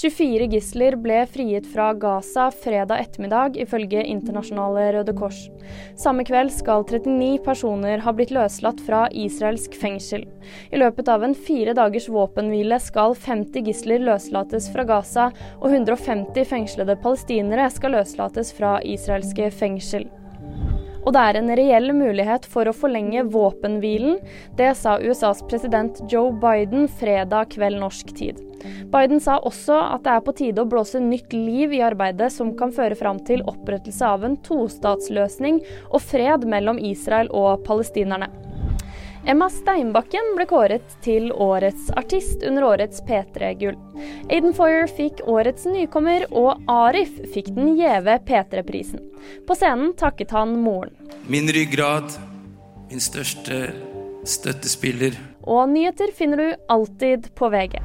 24 gisler ble frigitt fra Gaza fredag ettermiddag, ifølge Internasjonale Røde Kors. Samme kveld skal 39 personer ha blitt løslatt fra israelsk fengsel. I løpet av en fire dagers våpenhvile skal 50 gisler løslates fra Gaza, og 150 fengslede palestinere skal løslates fra israelske fengsel. Og det er en reell mulighet for å forlenge våpenhvilen. Det sa USAs president Joe Biden fredag kveld norsk tid. Biden sa også at det er på tide å blåse nytt liv i arbeidet som kan føre fram til opprettelse av en tostatsløsning og fred mellom Israel og palestinerne. Emma Steinbakken ble kåret til årets artist under årets P3-gull. Aiden Foyer fikk årets nykommer, og Arif fikk den gjeve P3-prisen. På scenen takket han moren. Min ryggrad, min største støttespiller. Og nyheter finner du alltid på VG.